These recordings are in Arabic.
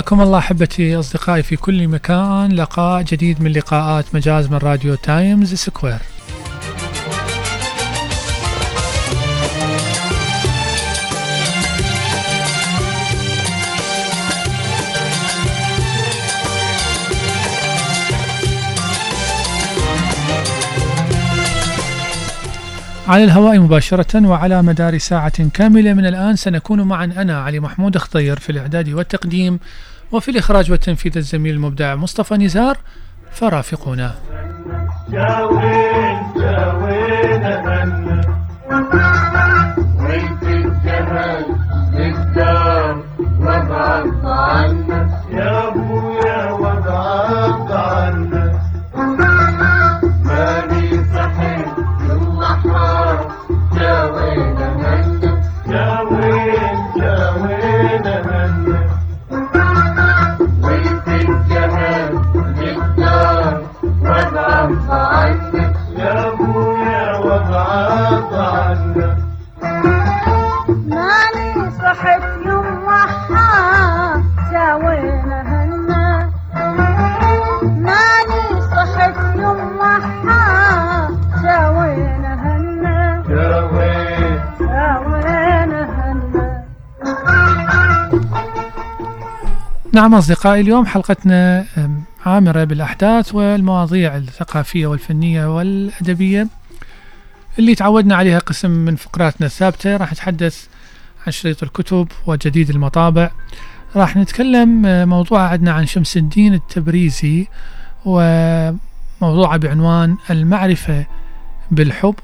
حياكم الله أحبتي أصدقائي في كل مكان. لقاء جديد من لقاءات مجاز من راديو تايمز سكوير. على الهواء مباشرة وعلى مدار ساعة كاملة من الآن سنكون معا أنا علي محمود خضير في الإعداد والتقديم. وفي الإخراج والتنفيذ الزميل المبدع مصطفى نزار فرافقونا. يا وين نعم أصدقائي اليوم حلقتنا عامرة بالأحداث والمواضيع الثقافية والفنية والأدبية اللي تعودنا عليها قسم من فقراتنا الثابتة. راح نتحدث عن شريط الكتب وجديد المطابع. راح نتكلم آه، موضوع عندنا عن شمس الدين التبريزي وموضوعه بعنوان المعرفة بالحب.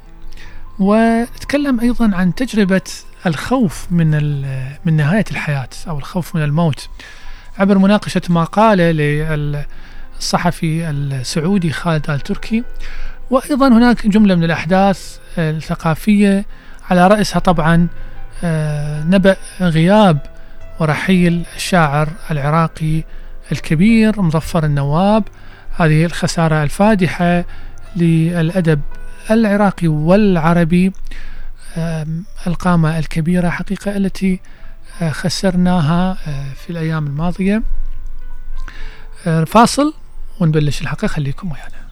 ونتكلم أيضا عن تجربة الخوف من من نهاية الحياة أو الخوف من الموت. عبر مناقشة مقالة للصحفي السعودي خالد آل تركي. وأيضا هناك جملة من الأحداث الثقافية على رأسها طبعا آه، نبأ غياب ورحيل الشاعر العراقي الكبير مظفر النواب. هذه الخسارة الفادحة للأدب العراقي والعربي القامة الكبيرة حقيقة التي خسرناها آه، في الأيام الماضية. آه، فاصل ونبلش الحلقة. خليكم ويانا.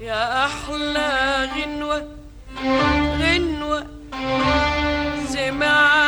يا أحلى غنوة غنوة. سمع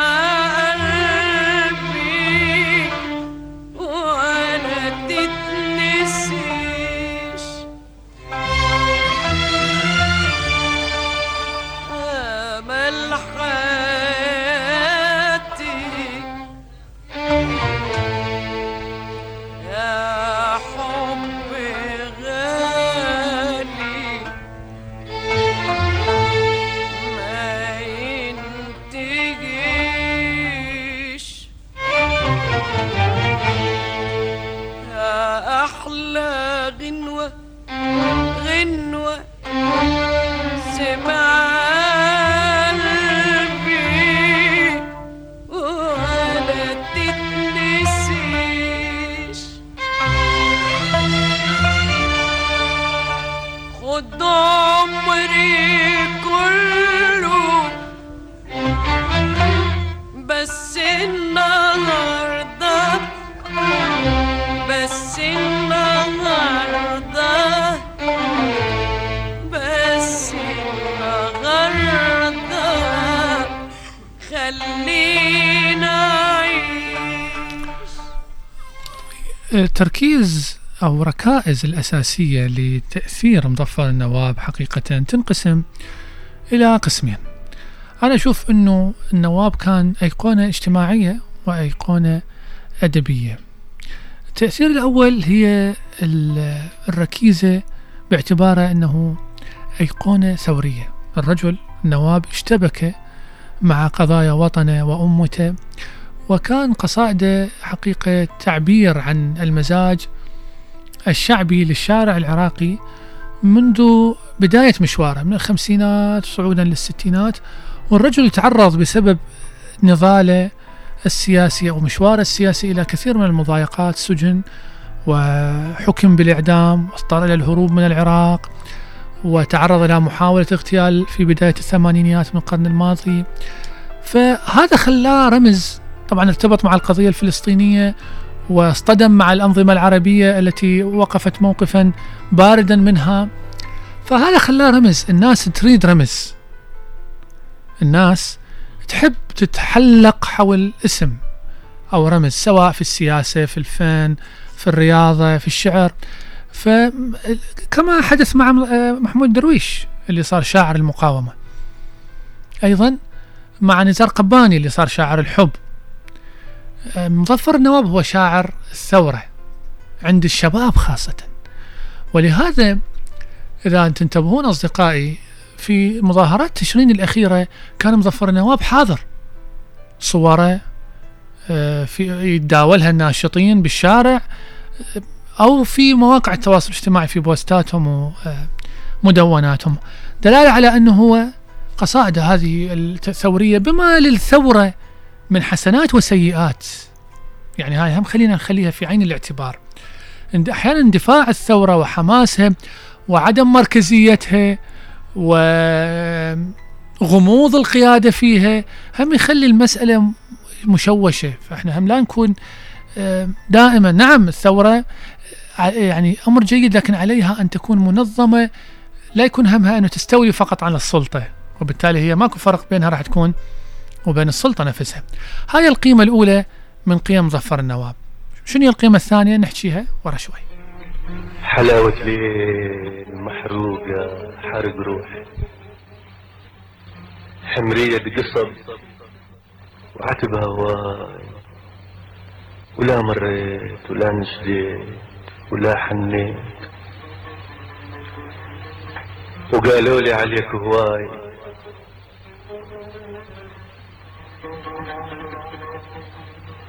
تركيز أو ركائز الأساسية لتأثير مظفر النواب حقيقة تنقسم إلى قسمين. أنا أشوف أنه النواب كان أيقونة اجتماعية وأيقونة أدبية. التأثير الأول هي ال- الركيزة باعتباره أنه أيقونة ثورية. الرجل النواب اشتبك مع قضايا وطنه وأمته وكان قصائده حقيقة تعبير عن المزاج الشعبي للشارع العراقي منذ بداية مشواره من الخمسينات صعودا للستينات والرجل يتعرض بسبب نضاله السياسي أو مشواره السياسي إلى كثير من المضايقات سجن وحكم بالإعدام واضطر إلى الهروب من العراق وتعرض إلى محاولة اغتيال في بداية الثمانينيات من القرن الماضي. فهذا خلاه رمز طبعا ارتبط مع القضية الفلسطينية واصطدم مع الأنظمة العربية التي وقفت موقفا باردا منها. فهذا خلاه رمز. الناس تريد رمز. الناس تحب تتحلق حول اسم أو رمز سواء في السياسة في الفن في الرياضة في الشعر. فكما حدث مع محمود درويش اللي صار شاعر المقاومة. أيضا مع نزار قباني اللي صار شاعر الحب. مظفر النواب هو شاعر الثورة عند الشباب خاصة. ولهذا إذا تنتبهون أصدقائي في مظاهرات تشرين الأخيرة كان مظفر النواب حاضر. صوره آه، في يتداولها الناشطين بالشارع آه، أو في مواقع التواصل الاجتماعي في بوستاتهم ومدوناتهم دلالة على أنه هو قصائده هذه الثورية بما للثورة من حسنات وسيئات. يعني هاي هم خلينا نخليها في عين الاعتبار. أحيانا اندفاع الثورة وحماسها وعدم مركزيتها وغموض القيادة فيها هم يخلي المسألة مشوشة. فإحنا هم لا نكون آه، دائما نعم الثورة ع- يعني أمر جيد لكن عليها أن تكون منظمة. لا يكون همها أنه تستولي فقط على السلطة وبالتالي هي ماكو فرق بينها راح تكون وبين السلطة نفسها. هاي القيمة الأولى من قيم مظفر النواب. شنو القيمة الثانية؟ نحكيها ورا شوي. حلاوة ليل محروقة حرق روحي. حمرية بقصب وعتب هواي. ولا مريت ولا نشديت ولا حنيت. وقالوا لي عليك هواي.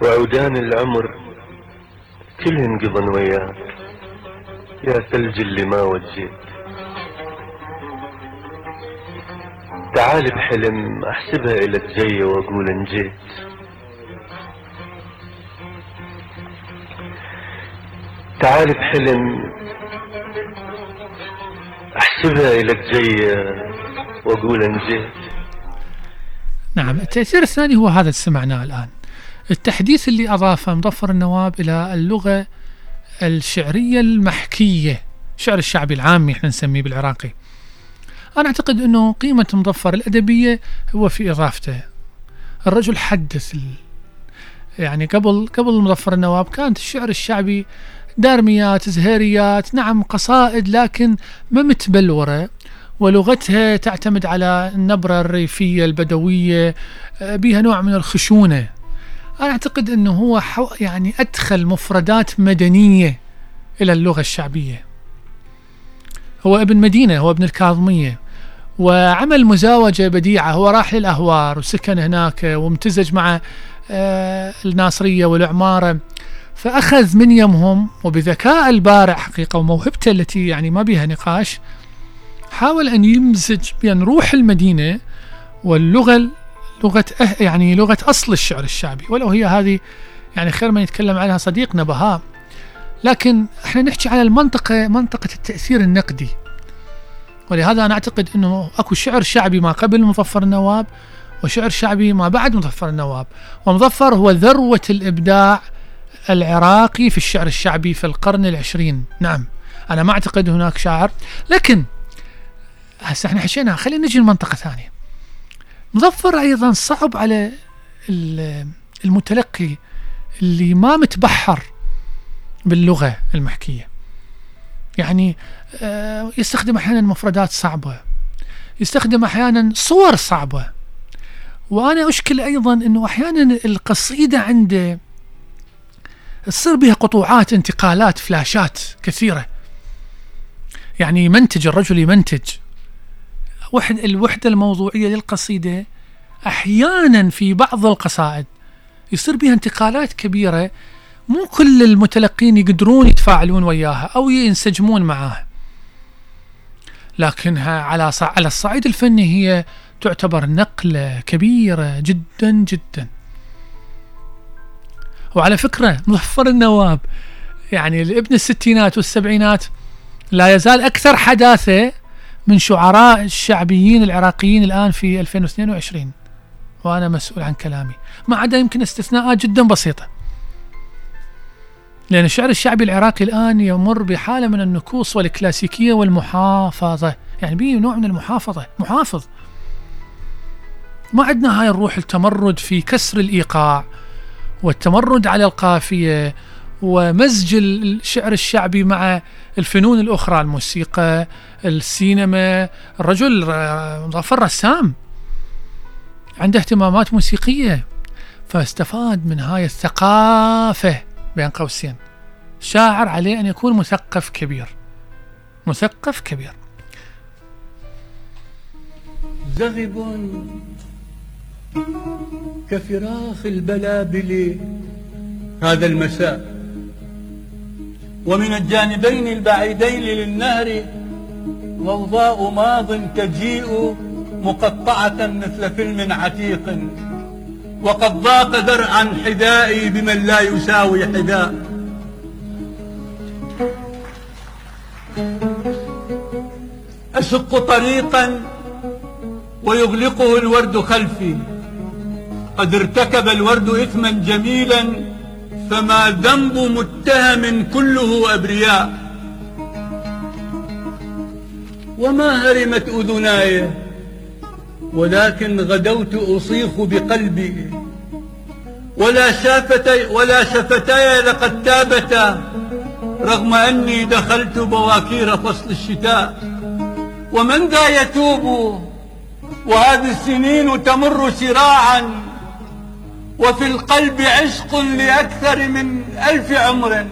وعودان العمر كلهن قضن وياك يا ثلج اللي ما وجيت. تعال بحلم أحسبها الك جاية وأقول إن جيت. تعال بحلم أحسبها الك جاية وأقول إن جيت. نعم التأثير الثاني هو هذا اللي سمعناه الآن. التحديث اللي أضافه مظفر النواب إلى اللغة الشعرية المحكية الشعر الشعبي العامي إحنا نسميه بالعراقي. أنا أعتقد أنه قيمة مظفر الأدبية هو في إضافته. الرجل حدث ال... يعني قبل قبل مظفر النواب كانت الشعر الشعبي دارميات زهيريات نعم قصائد لكن ما متبلورة. ولغتها تعتمد على النبرة الريفية البدوية آه، بها نوع من الخشونة. أنا أعتقد أنه هو يعني أدخل مفردات مدنية إلى اللغة الشعبية. هو ابن مدينة هو ابن الكاظمية. وعمل مزاوجة بديعة هو راح للأهوار وسكن هناك وامتزج مع آه، الناصرية والعمارة. فأخذ من يمهم وبذكاء البارع حقيقة وموهبته التي يعني ما بها نقاش حاول أن يمزج بين روح المدينة واللغة لغة أه يعني لغة أصل الشعر الشعبي. ولو هي هذه يعني خير من يتكلم عنها صديقنا بهاء. لكن إحنا نحكي على المنطقة منطقة التأثير النقدي. ولهذا أنا أعتقد أنه أكو شعر شعبي ما قبل مظفر النواب وشعر شعبي ما بعد مظفر النواب. ومظفر هو ذروة الإبداع العراقي في الشعر الشعبي في القرن العشرين. نعم أنا ما أعتقد هناك شاعر لكن هسه إحنا حكينا خلينا نجي لمنطقة ثانية. مظفر أيضا صعب على ال- المتلقي اللي ما متبحر باللغة المحكية. يعني آه، يستخدم أحيانا مفردات صعبة. يستخدم أحيانا صور صعبة. وأنا أشكل أيضا أنه أحيانا القصيدة عنده تصير بها قطوعات انتقالات فلاشات كثيرة. يعني يمنتج الرجل يمنتج. وحد الوحدة الموضوعية للقصيدة أحيانا في بعض القصائد يصير بها انتقالات كبيرة مو كل المتلقين يقدرون يتفاعلون وياها أو ينسجمون معاها. لكنها على على الصعيد الفني هي تعتبر نقلة كبيرة جدا جدا. وعلى فكرة مظفر النواب يعني ابن الستينات والسبعينات لا يزال أكثر حداثة من شعراء الشعبيين العراقيين الآن في 2022 وأنا مسؤول عن كلامي. ما عدا يمكن استثناءات جدا بسيطة. لأن الشعر الشعبي العراقي الآن يمر بحالة من النكوص والكلاسيكية والمحافظة. يعني به نوع من المحافظة. محافظ. ما عندنا هاي الروح التمرد في كسر الإيقاع والتمرد على القافية ومزج الشعر الشعبي مع الفنون الأخرى الموسيقى السينما الرجل آه، مظفر رسام عنده اهتمامات موسيقية فاستفاد من هاي الثقافة بين قوسين. شاعر عليه أن يكون مثقف كبير. مثقف كبير. زغب كفراخ البلابل هذا المساء ومن الجانبين البعيدين للنهر ضوضاء ماض تجيء مقطعة مثل فيلم عتيق. وقد ضاق ذرعا حذائي بمن لا يساوي حذاء. أشق طريقا ويغلقه الورد خلفي. قد ارتكب الورد إثما جميلا فما ذنب متهم كله أبرياء. وما هرمت أذناي ولكن غدوت أصيخ بقلبي. ولا شافتي ولا شفتاي لقد تابتا رغم أني دخلت بواكير فصل الشتاء. ومن ذا يتوب؟ وهذه السنين تمر سراعا وفي القلب عشق لأكثر من ألف عمر.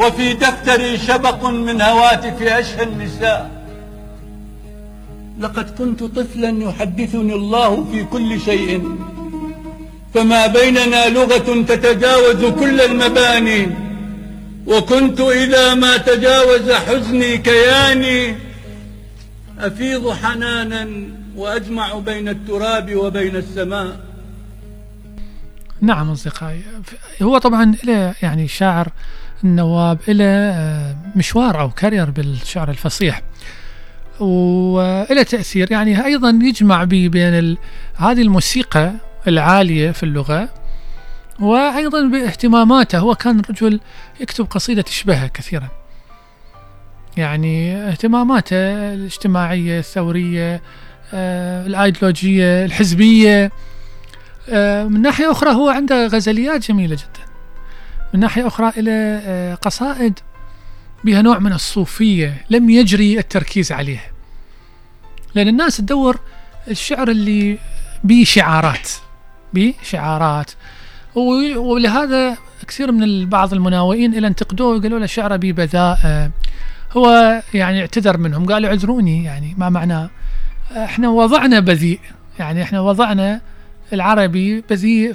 وفي دفتري شبق من هواتف أشهى النساء. لقد كنت طفلا يحدثني الله في كل شيء فما بيننا لغة تتجاوز كل المباني وكنت إذا ما تجاوز حزني كياني. أفيض حنانا وأجمع بين التراب وبين السماء. نعم أصدقائي هو طبعا يعني شاعر النواب له آه، مشوار أو كارير بالشعر الفصيح. وله تأثير يعني أيضا يجمع بي بين. هذه الموسيقى العالية في اللغة وأيضا باهتماماته. هو كان رجل يكتب قصيدة تشبهها كثيرا. يعني اهتماماته الاجتماعية الثورية آه، الأيديولوجية الحزبية آه، من ناحية أخرى هو عنده غزليات جميلة جدا. من ناحية أخرى إلى آه، قصائد بها نوع من الصوفية لم يجري التركيز عليها. لأن الناس تدور الشعر اللي بيه شعارات بيه شعارات ولهذا كثير من بعض المناوئين إلى انتقدوه وقالوا له شعره بيه بذاءة هو يعني اعتذر منهم قال اعذروني يعني ما معناه إحنا وضعنا بذيء يعني إحنا وضعنا العربي بذيء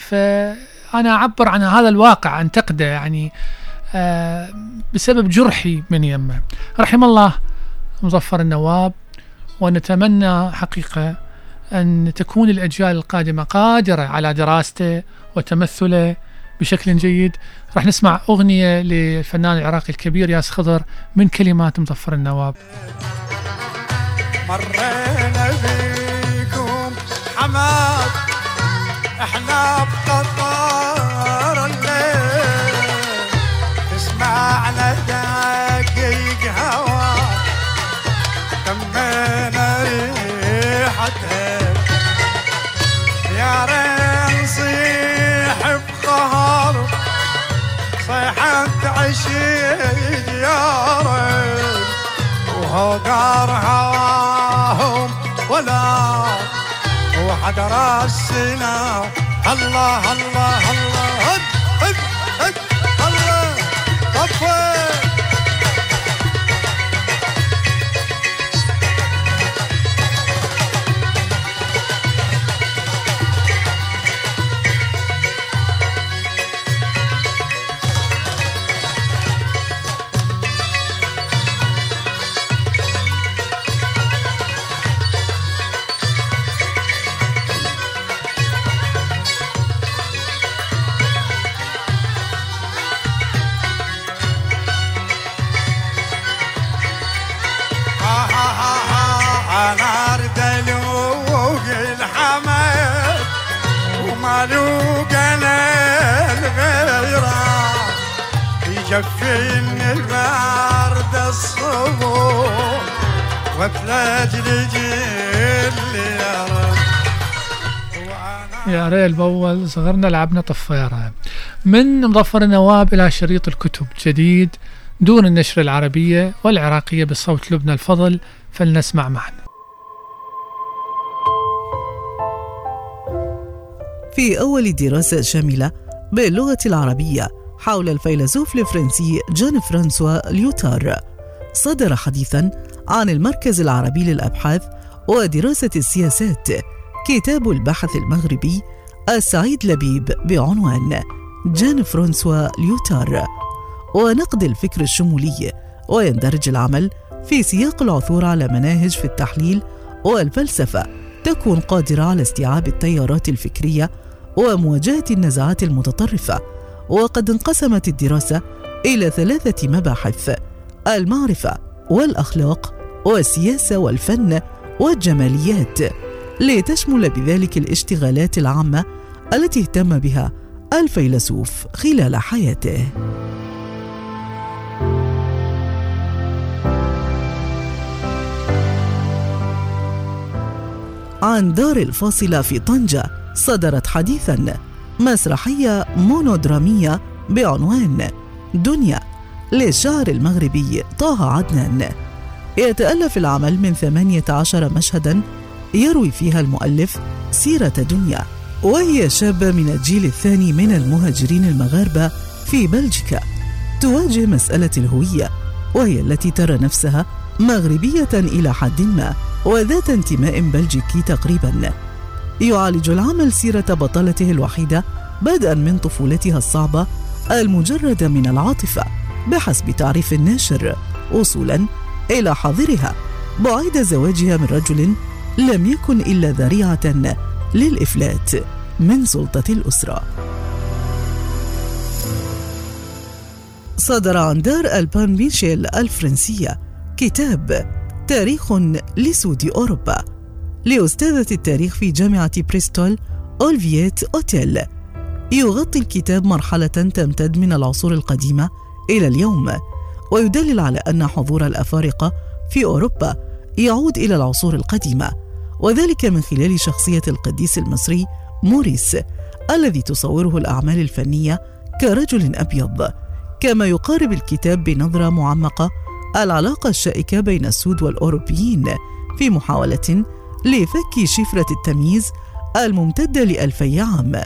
فأنا أعبر عن هذا الواقع أنتقده يعني آه، بسبب جرحي من يمه. رحم الله مظفر النواب ونتمنى حقيقة أن تكون الأجيال القادمة قادرة على دراسته وتمثله بشكل جيد. راح نسمع أغنية للفنان العراقي الكبير ياس خضر من كلمات مظفر النواب. مرينا بيكم حماد إحنا هواهم ولا وحد راسنا الله الله الله. الغيرة. البرد يرى يا ريل بأول صغرنا لعبنا طفيرة. من مظفر النواب إلى شريط الكتب؟ جديد دون النشر العربية والعراقية بصوت لبنى الفضل فلنسمع معا في أول دراسة شاملة باللغة العربية حول الفيلسوف الفرنسي جان فرانسوا ليوتار. صدر حديثا عن المركز العربي للأبحاث ودراسة السياسات كتاب الباحث المغربي السعيد لبيب بعنوان جان فرانسوا ليوتار. ونقد الفكر الشمولي ويندرج العمل في سياق العثور على مناهج في التحليل والفلسفة تكون قادرة على استيعاب التيارات الفكرية ومواجهة النزعات المتطرفة. وقد انقسمت الدراسة إلى ثلاثة مباحث المعرفة والأخلاق والسياسة والفن والجماليات لتشمل بذلك الاشتغالات العامة التي اهتم بها الفيلسوف خلال حياته. عن دار الفاصلة في طنجة صدرت حديثا. مسرحية مونودرامية بعنوان دنيا للشاعر المغربي طه عدنان. يتألف العمل من 18 مشهدا يروي فيها المؤلف سيرة دنيا وهي شابة من الجيل الثاني من المهاجرين المغاربة في بلجيكا. تواجه مسألة الهوية وهي التي ترى نفسها مغربية إلى حد ما وذات انتماء بلجيكي تقريبا. يعالج العمل سيرة بطلته الوحيدة بدءا من طفولتها الصعبة المجردة من العاطفة بحسب تعريف الناشر وصولا إلى حاضرها بعد زواجها من رجل لم يكن إلا ذريعة للإفلات من سلطة الأسرة. صدر عن دار ألبان ميشيل الفرنسية كتاب تاريخ لسود أوروبا. لأستاذة التاريخ في جامعة بريستول أولفييت أوتيل. يغطي الكتاب مرحلة تمتد من العصور القديمة إلى اليوم ويدلل على أن حضور الأفارقة في أوروبا يعود إلى العصور القديمة وذلك من خلال شخصية القديس المصري موريس الذي تصوره الأعمال الفنية كرجل أبيض. كما يقارب الكتاب بنظرة معمقة العلاقة الشائكة بين السود والأوروبيين في محاولة لفك شفرة التمييز الممتدة لألفي عام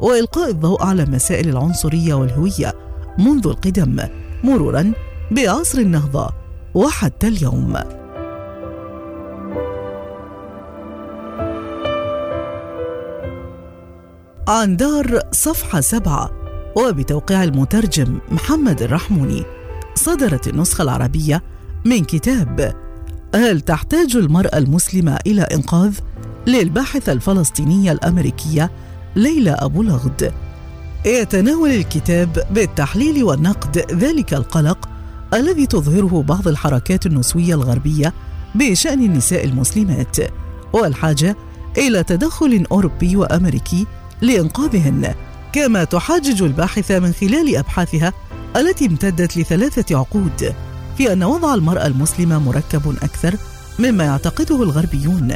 وإلقاء الضوء على مسائل العنصرية والهوية منذ القدم مرورا بعصر النهضة وحتى اليوم. عن دار صفحة سبعة وبتوقيع المترجم محمد الرحموني صدرت النسخة العربية من كتاب هل تحتاج المرأة المسلمة إلى إنقاذ؟ للباحثة الفلسطينية الأمريكية ليلى أبو لغد يتناول الكتاب بالتحليل والنقد ذلك القلق الذي تظهره بعض الحركات النسوية الغربية بشأن النساء المسلمات والحاجة إلى تدخل أوروبي وأمريكي لإنقاذهن كما تحاجج الباحثة من خلال أبحاثها التي امتدت لثلاثة عقود في أن وضع المرأة المسلمة مركب أكثر مما يعتقده الغربيون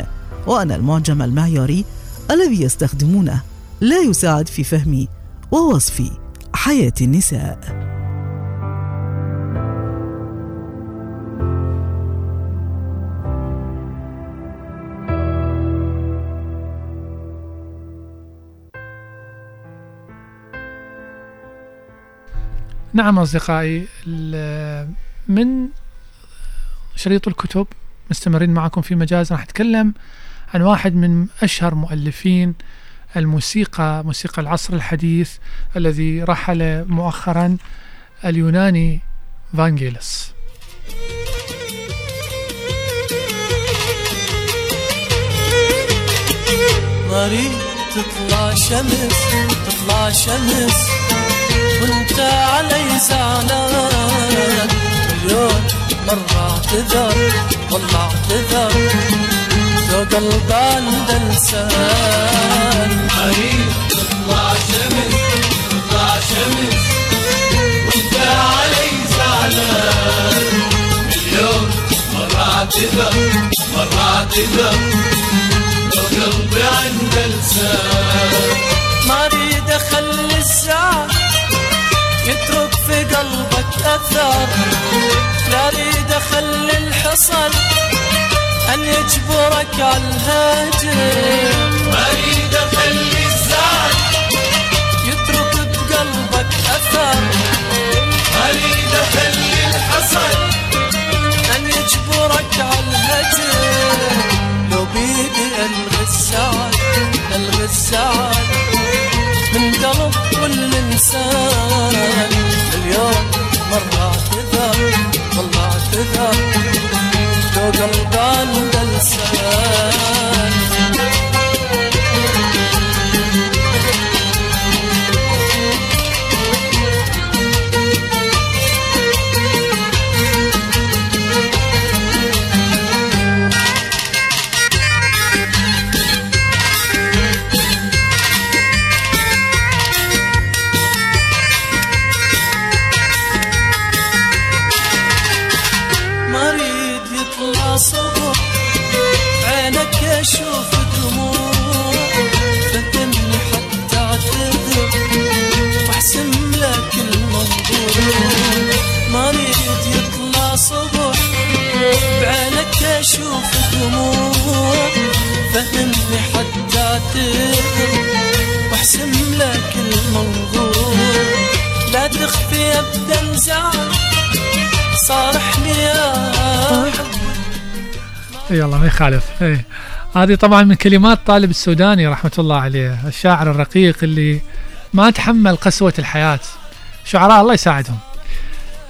وأن المعجم المعياري الذي يستخدمونه لا يساعد في فهم ووصف حياة النساء. نعم أصدقائي من شريط الكتب مستمرين معكم في مجاز راح أتكلم عن واحد من أشهر مؤلفين الموسيقى موسيقى العصر الحديث الذي رحل مؤخرا اليوناني فانجيلس. مريض تطلع شمس تطلع شمس وانت علي زعلان. مليون مرة اعتذر والله اعتذر لو قلب عند لسان مريض تطلع شمس تطلع شمس. وانت علي زعلان. مليون مرة اعتذر مرة اعتذر لو قلبي عند لسان ما اريد اخلي الزعل قلبك أثر. لا أريد اخلي الحصن أن يجبرك على الهجر. ما أريد اخلي الزعل يترك بقلبك أثر. ما أريد اخلي الحصن أن يجبرك على الهجر. لو بيدي ألغي الزعل ألغي الزعل من قلب كل إنسان. اليوم مرة اعتذر والله اعتذر لو قلب عند يخالف. اي هذه طبعا من كلمات طالب السوداني رحمة الله عليه الشاعر الرقيق اللي ما تحمل قسوة الحياة. شعراء الله يساعدهم.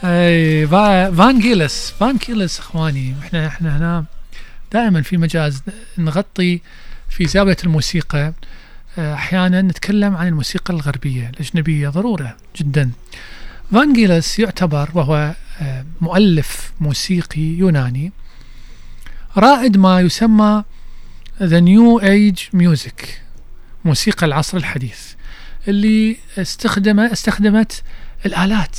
اي فا- فانجيلس فانجيلس إخواني إحنا إحنا هنا دائما في مجاز نغطي في زاوية الموسيقى. آه، أحيانا نتكلم عن الموسيقى الغربية الأجنبية ضرورة جدا. فانجيلس يعتبر وهو آه، مؤلف موسيقي يوناني. رائد ما يسمى The New Age Music موسيقى العصر الحديث اللي استخدم استخدمت الآلات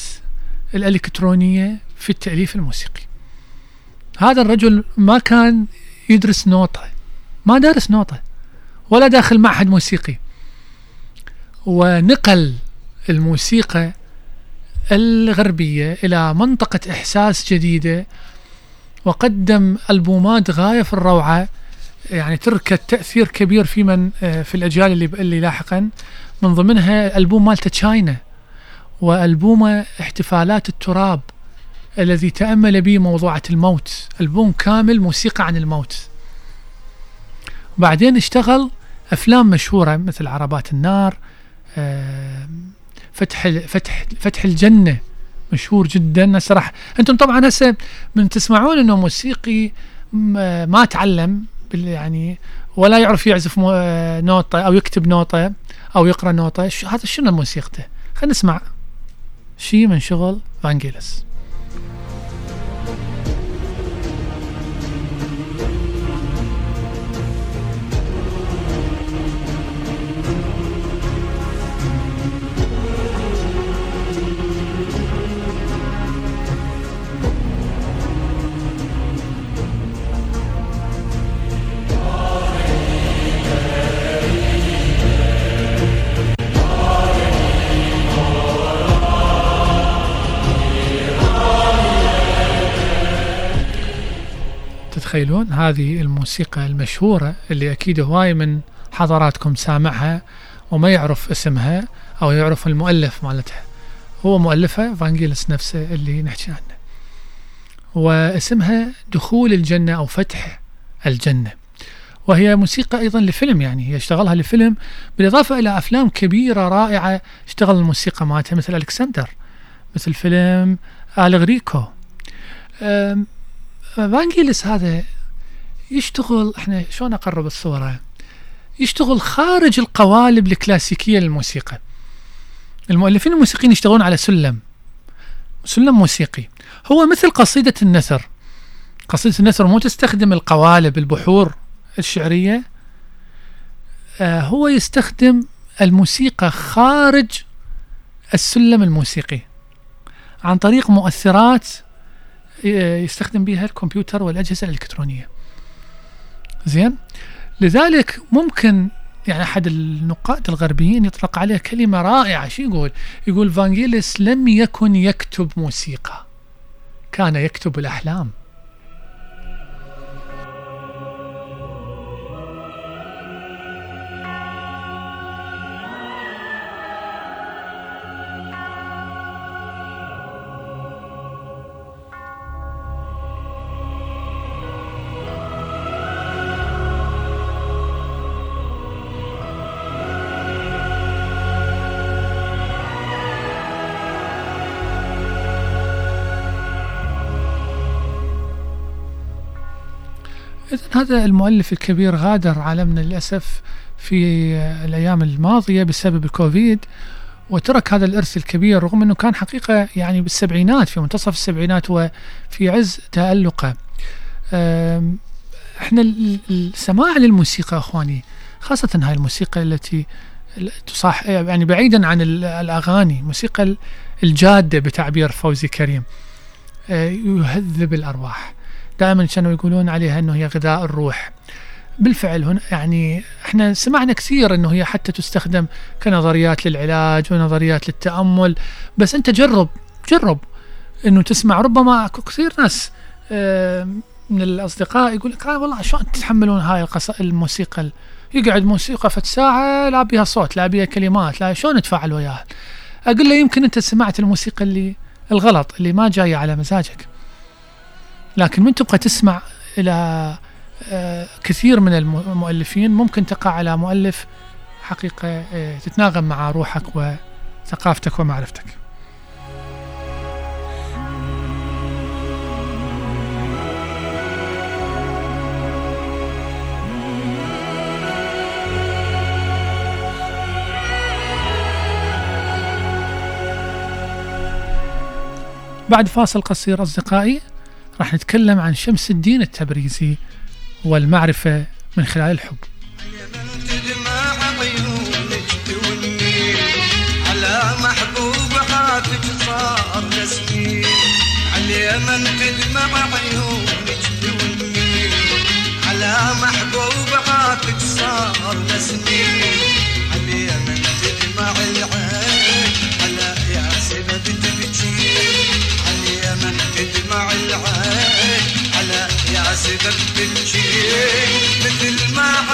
الإلكترونية في التأليف الموسيقي. هذا الرجل ما كان يدرس نوطة ما دارس نوطة ولا داخل معهد موسيقي. ونقل الموسيقى الغربية إلى منطقة إحساس جديدة وقدم ألبومات غاية في الروعة يعني تركت تأثير كبير في من آه، في الأجيال اللي اللي لاحقا. من ضمنها ألبوم مالته تشاينا وألبوم احتفالات التراب الذي تأمل به موضوعة الموت. ألبوم كامل موسيقى عن الموت. وبعدين اشتغل أفلام مشهورة مثل عربات النار آه، فتح فتح فتح الجنة. مشهور جدا. هسه راح أنتم طبعا هسه من تسمعون إنه موسيقي ما تعلم يعني ولا يعرف يعزف نوطة أو يكتب نوطة أو يقرأ نوطة شو هذا شنو موسيقته؟ خلينا نسمع. شيء من شغل فانجيلس. تتخيلون هذه الموسيقى المشهورة اللي أكيد هواي من حضراتكم سامعها وما يعرف اسمها أو يعرف المؤلف مالتها. هو مؤلفها فانجيلس نفسه اللي نحكي عنه. واسمها دخول الجنة أو فتح الجنة. وهي موسيقى أيضا لفيلم يعني هي اشتغلها لفيلم بالإضافة إلى أفلام كبيرة رائعة اشتغل الموسيقى مالتها مثل ألكسندر مثل فيلم ألغريكو أم، فانجيلس هذا يشتغل إحنا شلون أقرب الصورة؟ يشتغل خارج القوالب الكلاسيكية للموسيقى. المؤلفين الموسيقيين يشتغلون على سلم سلم موسيقي. هو مثل قصيدة النثر. قصيدة النثر مو تستخدم القوالب البحور الشعرية. آه هو يستخدم الموسيقى خارج السلم الموسيقي. عن طريق مؤثرات يستخدم بها الكمبيوتر والأجهزة الإلكترونية. زين؟ لذلك ممكن يعني أحد النقاد الغربيين يطلق عليه كلمة رائعة. شو يقول؟ يقول فانجيلس لم يكن يكتب موسيقى. كان يكتب الأحلام. هذا المؤلف الكبير غادر عالمنا للأسف في الأيام الماضية بسبب الكوفيد وترك هذا الإرث الكبير رغم أنه كان حقيقة يعني بالسبعينات في منتصف السبعينات وفي عز تألقه. إحنا ال- ال- السماع للموسيقى أخواني خاصة هاي الموسيقى التي ال- تصاح يعني بعيدا عن ال- الأغاني الموسيقى ال- الجادة بتعبير فوزي كريم آه، يهذب الأرواح. دائما كانوا يقولون عليها إنه هي غذاء الروح. بالفعل هنا يعني إحنا سمعنا كثير إنه هي حتى تستخدم كنظريات للعلاج ونظريات للتأمل. بس أنت جرب جرب إنه تسمع. ربما أكو كثير ناس آه، من الأصدقاء يقول لك آه والله شلون تتحملون هاي. الموسيقى ال- يقعد موسيقى فت ساعه لا بيها صوت لا بيها كلمات لا شلون نتفاعل وياها أقول له يمكن أنت سمعت الموسيقى اللي الغلط اللي ما جاية على مزاجك. لكن من تبغى تسمع إلى آه، كثير من الم- المؤلفين ممكن تقع على مؤلف حقيقة آه، تتناغم مع روحك وثقافتك ومعرفتك. بعد فاصل قصير أصدقائي راح نتكلم عن شمس الدين التبريزي والمعرفة من خلال الحب. محبوب عاتك صار على من تدمع عيونك توني على محبوب عاتك صار لسنين. يا سبب تبكي مثل ما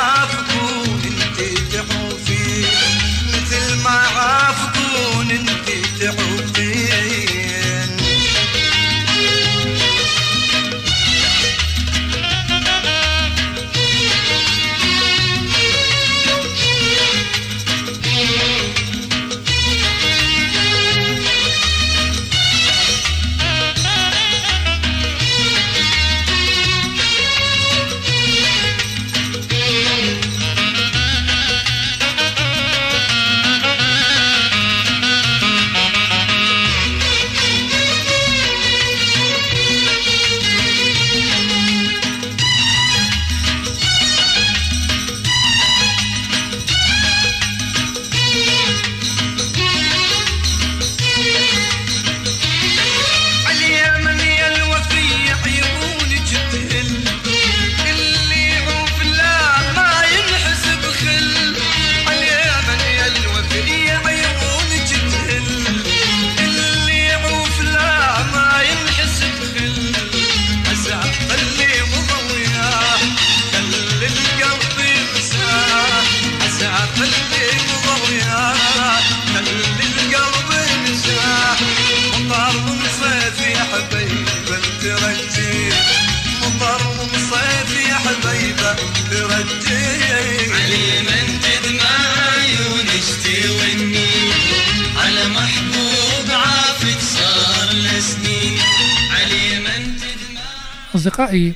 أصدقائي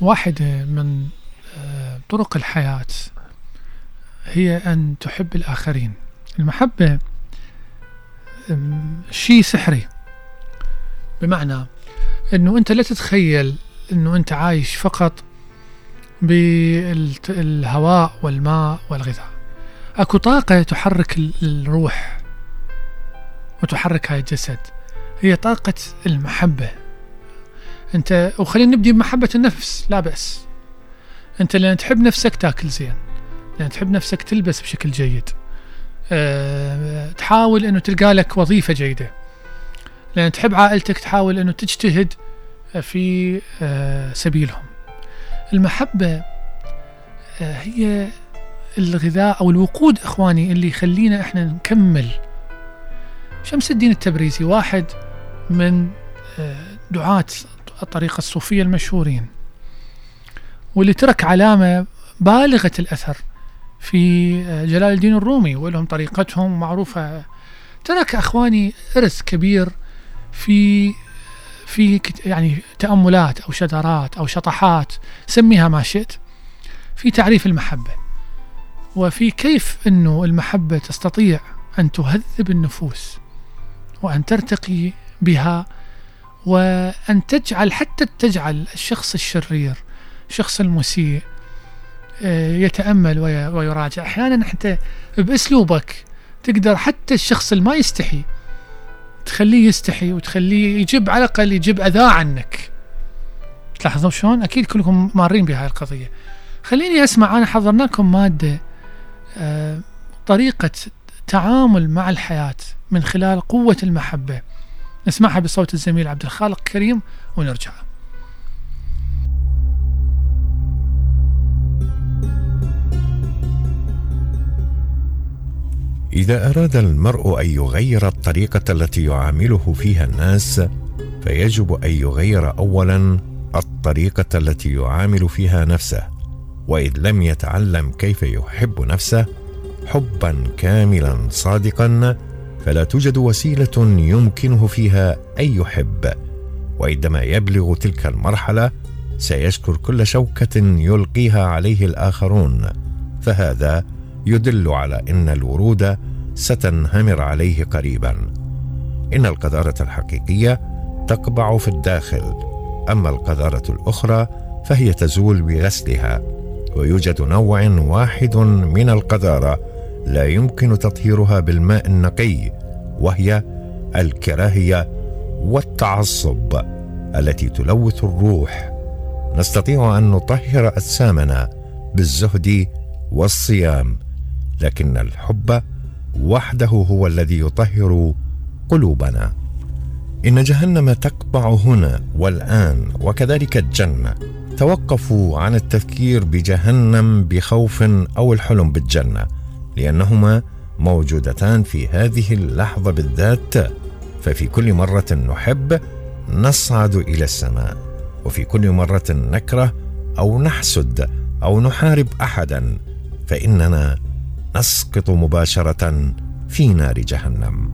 واحدة من آه، طرق الحياة هي أن تحب الآخرين. المحبة شيء سحري. بمعنى أنه أنت لا تتخيل أنه أنت عايش فقط بالهواء والماء والغذاء. أكو طاقة تحرك ال- الروح وتحرك هاي الجسد. هي طاقة المحبة. أنت وخلينا نبدي بمحبة النفس لا بأس. أنت لأن تحب نفسك تاكل زين لأن تحب نفسك تلبس بشكل جيد. أه تحاول أنه تلقى لك وظيفة جيدة. لأن تحب عائلتك تحاول أنه تجتهد في أه سبيلهم. المحبة أه هي الغذاء أو الوقود إخواني اللي يخلينا إحنا نكمل. شمس الدين التبريزي واحد من آه، دعاة الطريقة الصوفية المشهورين واللي ترك علامة بالغة الأثر في آه، جلال الدين الرومي ولهم طريقتهم معروفة. ترك أخواني إرث كبير في في يعني تأملات أو شذرات أو شطحات سميها ما شئت في تعريف المحبة وفي كيف أنه المحبة تستطيع أن تهذب النفوس وأن ترتقي بها وأن تجعل حتى تجعل الشخص الشرير الشخص المسيء آه، يتأمل وي- ويراجع. أحيانا حتى بأسلوبك تقدر حتى الشخص اللي ما يستحي تخليه يستحي وتخليه يجيب على الأقل يجيب أذى عنك. تلاحظون شلون؟ أكيد كلكم مارين بهاي القضية. خليني أسمع أنا حضرنا لكم مادة آه، طريقة تعامل مع الحياة من خلال قوة المحبة. نسمعها بصوت الزميل عبد الخالق كريم ونرجع. إذا أراد المرء أن يغير الطريقة التي يعامله فيها الناس فيجب أن يغير أولا الطريقة التي يعامل فيها نفسه وإذ لم يتعلم كيف يحب نفسه حبا كاملا صادقا فلا توجد وسيلة يمكنه فيها أن يحب. وعندما يبلغ تلك المرحلة سيشكر كل شوكة يلقيها عليه الآخرون. فهذا يدل على إن الورود ستنهمر عليه قريبا. إن القذارة الحقيقية تقبع في الداخل أما القذارة الأخرى فهي تزول بغسلها ويوجد نوع واحد من القذارة لا يمكن تطهيرها بالماء النقي وهي الكراهية والتعصب التي تلوث الروح. نستطيع أن نطهر أجسامنا بالزهد والصيام لكن الحب وحده هو الذي يطهر قلوبنا. إن جهنم تقبع هنا والآن وكذلك الجنة. توقفوا عن التفكير بجهنم بخوف أو الحلم بالجنة. لأنهما موجودتان في هذه اللحظة بالذات. ففي كل مرة نحب نصعد إلى السماء وفي كل مرة نكره أو نحسد أو نحارب احدا فإننا نسقط مباشرة في نار جهنم.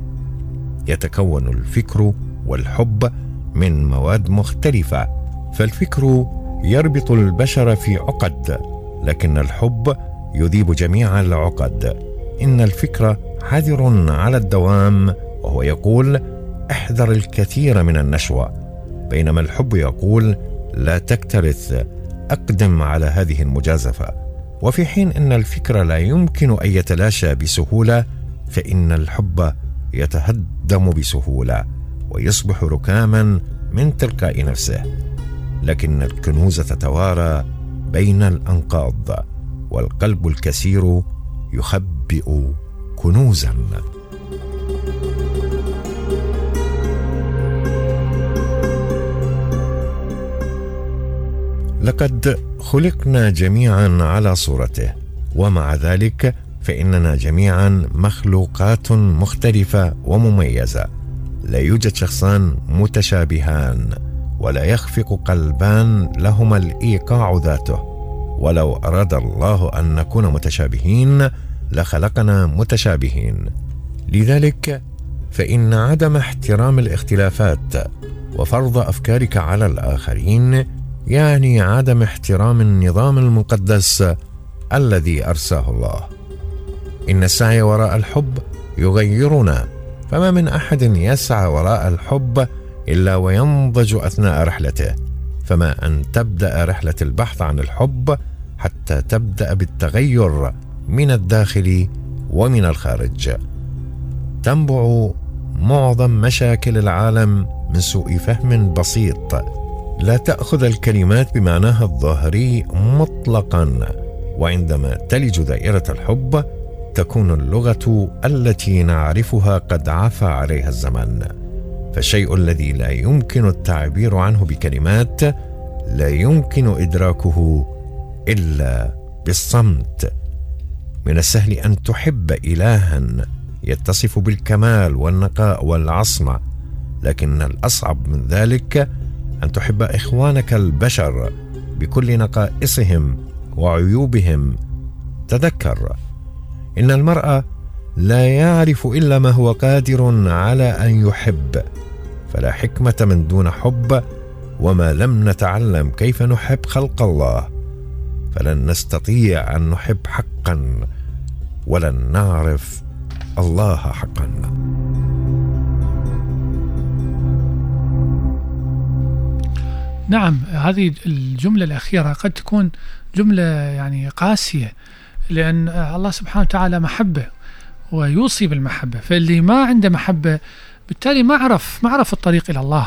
يتكون الفكر والحب من مواد مختلفة فالفكر يربط البشر في عقد لكن الحب يذيب جميع العقد. إن الفكر حذر على الدوام وهو يقول احذر الكثير من النشوة. بينما الحب يقول لا تكترث أقدم على هذه المجازفة. وفي حين إن الفكر لا يمكن أن يتلاشى بسهولة فإن الحب يتهدم بسهولة ويصبح ركاما من تلقاء نفسه. لكن الكنوز تتوارى بين الأنقاض. والقلب الكثير يخبئ كنوزا. لقد خلقنا جميعا على صورته ومع ذلك فإننا جميعا مخلوقات مختلفة ومميزة. لا يوجد شخصان متشابهان ولا يخفق قلبان لهما الإيقاع ذاته. ولو أراد الله أن نكون متشابهين لخلقنا متشابهين. لذلك فإن عدم احترام الاختلافات وفرض أفكارك على الآخرين يعني عدم احترام النظام المقدس الذي أرساه الله. إن السعي وراء الحب يغيرنا فما من أحد يسعى وراء الحب إلا وينضج أثناء رحلته. فما أن تبدأ رحلة البحث عن الحب حتى تبدأ بالتغير من الداخل ومن الخارج. تنبع معظم مشاكل العالم من سوء فهم بسيط. لا تأخذ الكلمات بمعناها الظاهري مطلقا وعندما تلج دائرة الحب تكون اللغة التي نعرفها قد عفى عليها الزمن فالشيء الذي لا يمكن التعبير عنه بكلمات لا يمكن إدراكه إلا بالصمت. من السهل أن تحب الها يتصف بالكمال والنقاء والعصمة لكن الأصعب من ذلك أن تحب إخوانك البشر بكل نقائصهم وعيوبهم. تذكر إن المرء لا يعرف إلا ما هو قادر على أن يحب فلا حكمة من دون حب وما لم نتعلم كيف نحب خلق الله. فلن نستطيع أن نحب حقا ولن نعرف الله حقا. نعم هذه الجملة الأخيرة قد تكون جملة يعني قاسية لأن الله سبحانه وتعالى محبة ويوصي بالمحبة فاللي ما عنده محبة بالتالي ما عرف ما عرف الطريق إلى الله.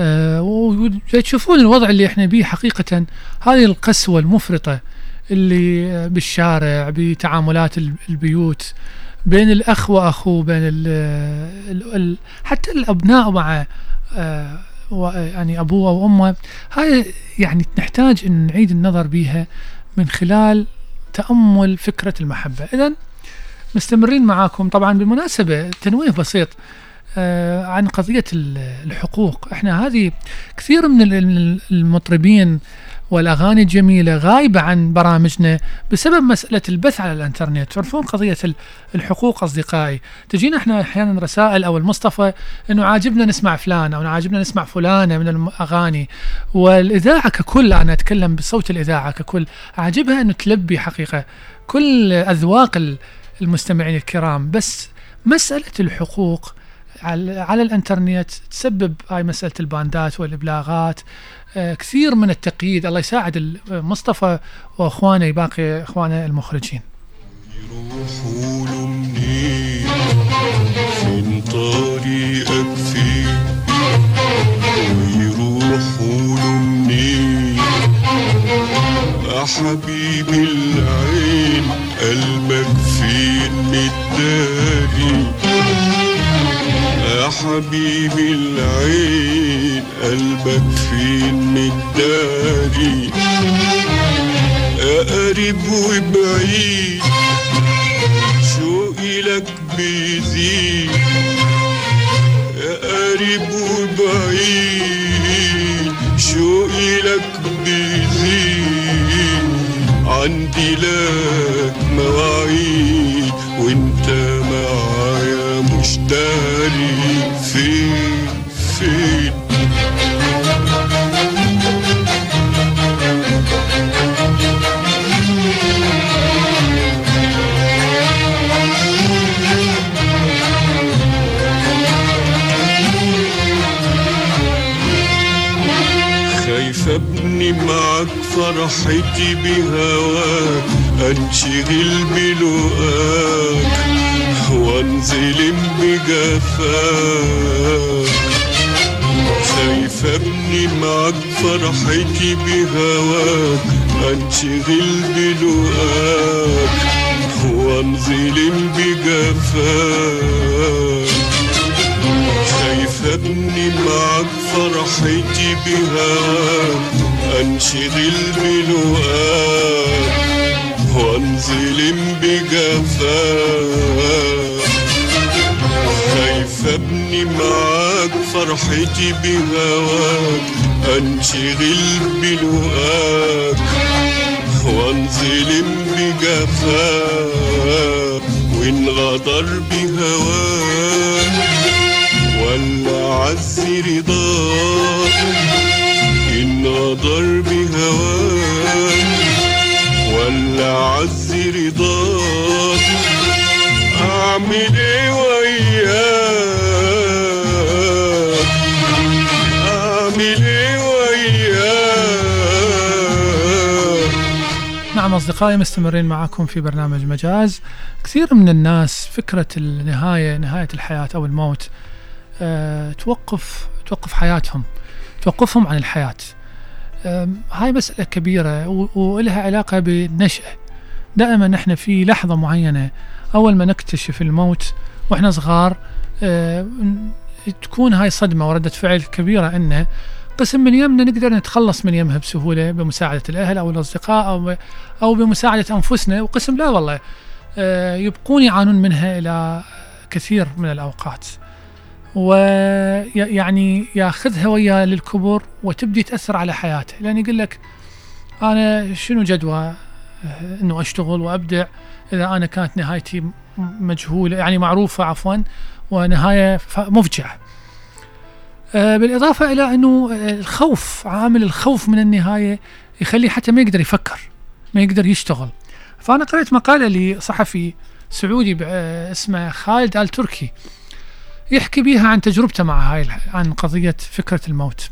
وتشوفون الوضع اللي إحنا بيه حقيقة. هذه القسوة المفرطة اللي بالشارع بتعاملات البيوت بين الأخ وأخوه بين ال ال حتى الأبناء مع آه، يعني أبوه وأمه هاي يعني نحتاج أن نعيد النظر بها من خلال تأمل فكرة المحبة. إذا مستمرين معاكم. طبعا بالمناسبة تنويه بسيط عن قضية ال- الحقوق. إحنا هذه كثير من ال- المطربين والأغاني الجميلة غايبة عن برامجنا بسبب مسألة البث على الإنترنت. تعرفون قضية ال- الحقوق أصدقائي؟ تجينا إحنا أحيانا رسائل أو المصطفى أنه عاجبنا نسمع فلان أو عاجبنا نسمع فلانة من الأغاني. والإذاعة ككل أنا أتكلم بصوت الإذاعة ككل عاجبها أنه تلبي حقيقة كل أذواق ال- المستمعين الكرام. بس مسألة الحقوق على, الانترنت تسبب هاي مسألة الباندات والإبلاغات. آه، كثير من التقييد الله يساعد مصطفى وأخوانه باقي إخوانه المخرجين. منين فين طريقك حبيبي العين قلبك فين متداري يا حبيبي العين قلبك فين متداري قريب وبعيد شوقي لك بيزيد؟ قريب وبعيد شوقي لك بيزيد؟ عندي لك مواعيد وإنت معايا مش داري فين فين خايف ابني معاك فرحتي بهواك أنشغل بلقاك وانظلم بجفاك. خايف ابني معاك فرحتي بهواك أنشغل بلقاك وانظلم بجفاك. خايف ابني معاك فرحتي بهواك أنشغل بلقاك وانظلم بجفاك. خايف ابني معاك فرحتي بهواك أنشغل بلقاك وانظلم بجفاك وان غدر بهواك ولا عز رضاك نظر بهواك ولا عز رضاك. أعمل إيه وياك أصدقائي مستمرين معكم في برنامج مجاز. كثير من الناس فكرة النهاية نهاية الحياة أو الموت أه توقف توقف حياتهم توقفهم عن الحياة. هاي مسألة كبيرة ولها علاقة بالنشأة دائما نحن في لحظة معينة أول ما نكتشف الموت وإحنا صغار ن- تكون هاي صدمة وردة فعل كبيرة إنه قسم من يمنا نقدر نتخلص من يمها بسهولة بمساعدة الأهل أو الأصدقاء أو أو بمساعدة أنفسنا. وقسم لا والله آه، يبقون يعانون منها إلى كثير من الأوقات. ويعني ياخذها وياه للكبر وتبدي تأثر على حياته. لأن يقول لك أنا شنو جدوى؟ آه، أنه أشتغل وأبدع. إذا أنا كانت نهايتي م- مجهولة يعني معروفة عفوا ونهاية ف- آه، بالإضافة إلى أنه آه، الخوف عامل الخوف من النهاية يخليه حتى ما يقدر يفكر ما يقدر يشتغل. فأنا قرأت مقالة لصحفي سعودي آه، اسمه خالد آل تركي يحكي بيها عن تجربته مع هاي عن قضية فكرة الموت.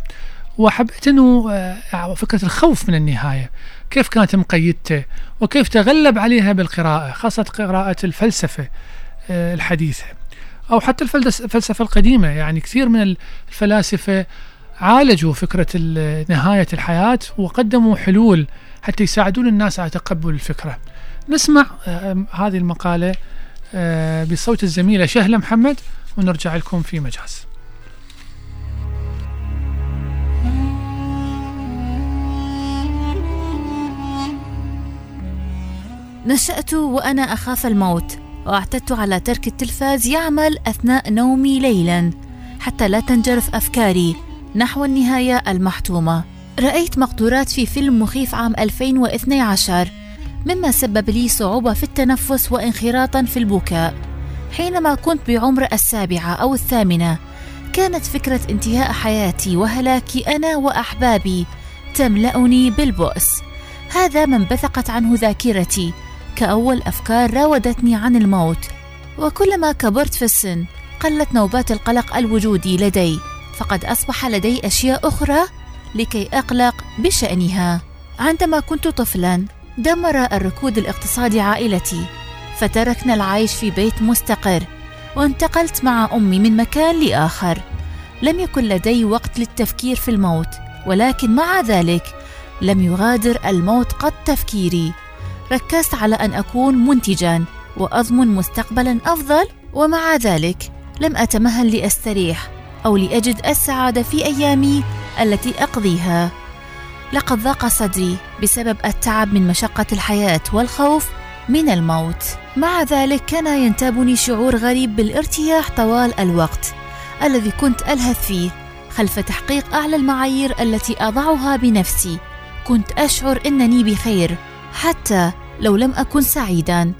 وحبيت أنه آه، فكرة الخوف من النهاية كيف كانت مقيدته وكيف تغلب عليها بالقراءة خاصة قراءة الفلسفة آه، الحديثة. أو حتى الفلس- الفلسفة القديمة. يعني كثير من الفلاسفة عالجوا فكرة نهاية الحياة وقدموا حلول حتى يساعدون الناس على تقبل الفكرة. نسمع هذه المقالة آه، بصوت الزميلة شهلة محمد ونرجع لكم في مجاز. نشأت وأنا أخاف الموت. واعتدت على ترك التلفاز يعمل أثناء نومي ليلا حتى لا تنجرف أفكاري نحو النهاية المحتومة. رأيت مقطورات في فيلم مخيف عام 2012 مما سبب لي صعوبة في التنفس وانخراطا في البكاء. حينما كنت بعمر السابعة أو الثامنة كانت فكرة انتهاء حياتي وهلاكي أنا وأحبابي تملأني بالبؤس. هذا ما انبثقت عنه ذاكرتي كأول أفكار راودتني عن الموت. وكلما كبرت في السن قلت نوبات القلق الوجودي لدي فقد أصبح لدي أشياء أخرى لكي أقلق بشأنها. عندما كنت طفلا دمر الركود الاقتصادي عائلتي فتركنا العيش في بيت مستقر وانتقلت مع أمي من مكان لآخر. لم يكن لدي وقت للتفكير في الموت ولكن مع ذلك لم يغادر الموت قط تفكيري. ركزت على أن أكون منتجا وأضمن مستقبلا أفضل ومع ذلك لم أتمهل لأستريح أو لأجد السعادة في أيامي التي أقضيها. لقد ضاق صدري بسبب التعب من مشقة الحياة والخوف من الموت. مع ذلك كان ينتابني شعور غريب بالارتياح طوال الوقت الذي كنت ألهث فيه خلف تحقيق أعلى المعايير التي أضعها بنفسي. كنت أشعر إنني بخير حتى لو لم أكن سعيدا.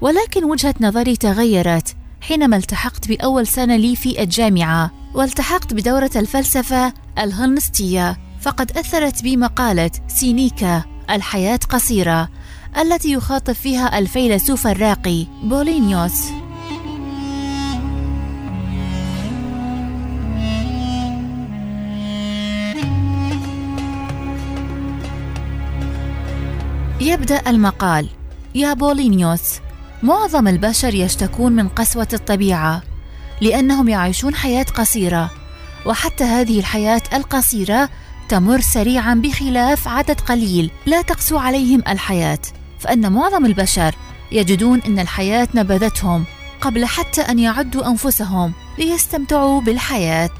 ولكن وجهة نظري تغيرت حينما التحقت بأول سنة لي في الجامعة والتحقت بدورة الفلسفة الهلنستيه فقد أثرت بي مقاله سينيكا الحياة قصيرة التي يخاطب فيها الفيلسوف الراقي بولينيوس. يبدأ المقال. يا بولينيوس معظم البشر يشتكون من قسوة الطبيعة لأنهم يعيشون حياة قصيرة وحتى هذه الحياة القصيرة تمر سريعا بخلاف عدد قليل لا تقسو عليهم الحياة. فأن معظم البشر يجدون أن الحياة نبذتهم قبل حتى أن يعدوا أنفسهم ليستمتعوا بالحياة.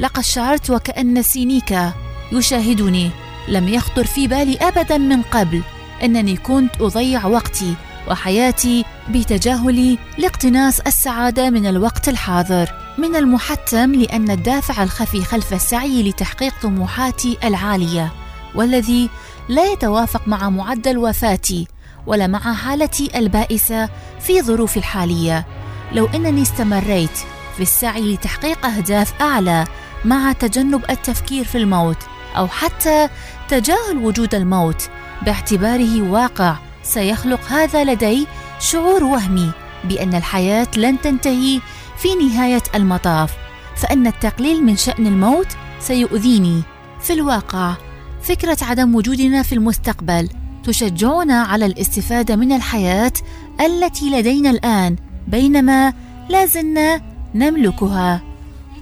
لقد شعرت وكأن سينيكا يشاهدني لم يخطر في بالي أبدا من قبل. أنني كنت أضيع وقتي وحياتي بتجاهلي لاقتناص السعادة من الوقت الحاضر. من المحتم لأن الدافع الخفي خلف السعي لتحقيق طموحاتي العالية والذي لا يتوافق مع معدل وفاتي ولا مع حالتي البائسة في ظروفي الحالية. لو أنني استمريت في السعي لتحقيق أهداف أعلى مع تجنب التفكير في الموت أو حتى تجاهل وجود الموت باعتباره واقع. سيخلق هذا لدي شعور وهمي بأن الحياة لن تنتهي في نهاية المطاف فأن التقليل من شأن الموت سيؤذيني. في الواقع فكرة عدم وجودنا في المستقبل تشجعنا على الاستفادة من الحياة التي لدينا الآن بينما لا زلنا نملكها.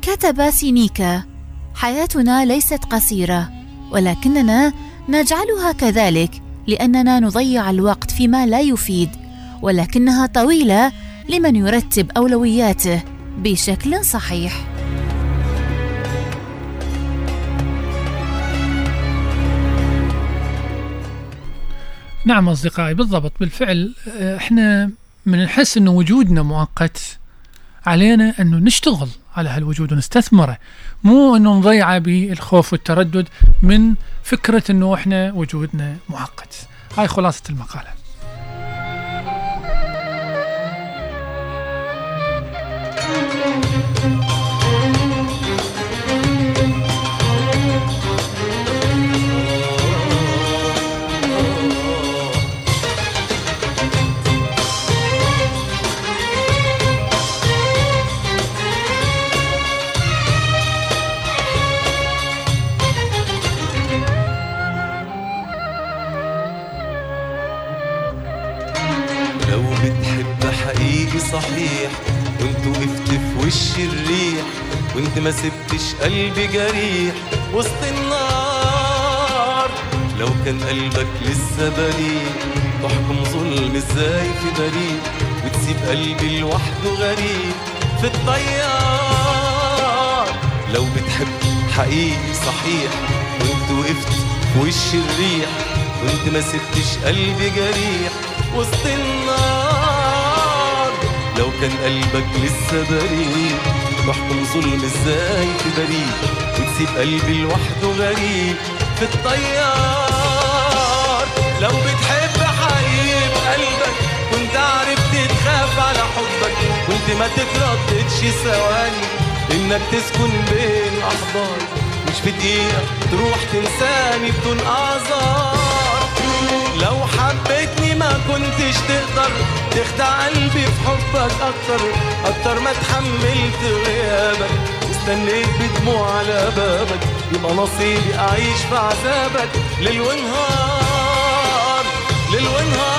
كتب سينيكا حياتنا ليست قصيرة ولكننا نجعلها كذلك لأننا نضيع الوقت فيما لا يفيد ولكنها طويلة لمن يرتب أولوياته بشكل صحيح. نعم أصدقائي بالضبط بالفعل إحنا من نحس أنه وجودنا مؤقت علينا أنه نشتغل. على هالوجود ونستثمره مو أنه نضيعه بالخوف والتردد من فكرة أنه إحنا وجودنا مؤقت هاي خلاصة المقالة. صحيح وانت وقفت في وش الريح وانت ما سبتش قلبي جريح. وسط النار لو كان قلبك لسه بريء تحكم ظلم إزاي في بريء وتسيب قلبي لوحده غريب. في الطيار لو بتحب حقيقي صحيح وانت وقفت في وش الريح وانت ما سبتش قلبي جريح. وسط النار لو كان قلبك لسه بريء تحكم ظلم إزاي في بريء وتسيب قلبي لوحده غريب في الطيار. لو بتحب حقيقي بقلبك كنت عرفت تخاف على حبك كنت ما تترددش ثواني. إنك تسكن بين احضان مش في دقيقة تروح تنساني بدون أعذار. لو حبيتني ما كنتش تقدر تخدع قلبي في حبك أكتر أكتر ما اتحملت غيابك. واستنيت بدموع على بابك يبقى نصيبي أعيش في عذابك. ليل ونهار ليل ونهار.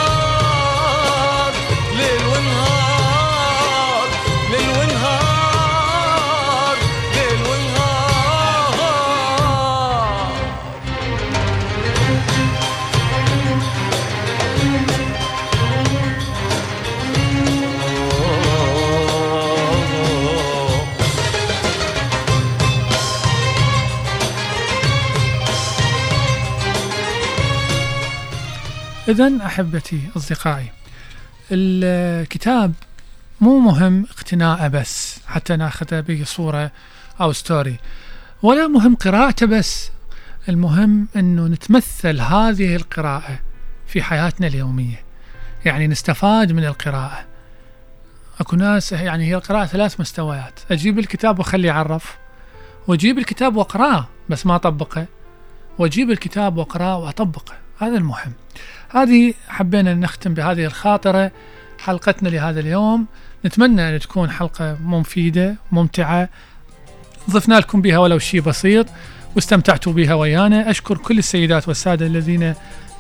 إذا أحبتي أصدقائي الكتاب مو مهم اقتناءه بس حتى ناخذه بصورة أو ستوري ولا مهم قراءته بس المهم أنه نتمثل هذه القراءة في حياتنا اليومية. يعني نستفاد من القراءة. أكو ناس يعني هي القراءة ثلاث مستويات أجيب الكتاب وأخليه يعرف وأجيب الكتاب وأقرأه بس ما أطبقه وأجيب الكتاب وأقرأه وأطبقه. هذا المهم. هذه حبينا نختم بهذه الخاطرة حلقتنا لهذا اليوم. نتمنى أن تكون حلقة مفيدة ممتعة. ضفنا لكم بها ولو شيء بسيط واستمتعتوا بها ويانا. أشكر كل السيدات والسادة الذين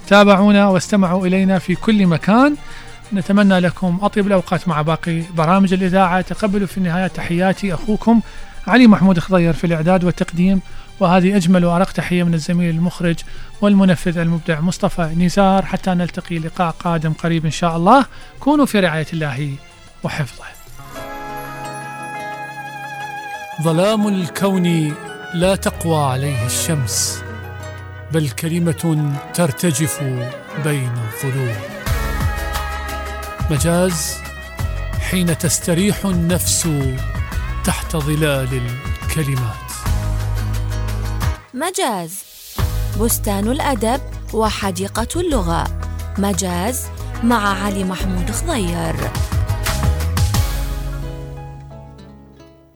تابعونا واستمعوا إلينا في كل مكان. نتمنى لكم أطيب الأوقات مع باقي برامج الإذاعة. تقبلوا في النهاية تحياتي أخوكم علي محمود خضير في الإعداد والتقديم وهذه أجمل وأرق تحية من الزميل المخرج والمنفذ المبدع مصطفى نزار حتى نلتقي لقاء قادم قريب إن شاء الله. كونوا في رعاية الله وحفظه. ظلام الكون لا تقوى عليه الشمس بل كلمة ترتجف بين الظلوم. مجاز حين تستريح النفس تحت ظلال الكلمات. مجاز. بستان الأدب وحديقة اللغة. مجاز مع علي محمود خضير.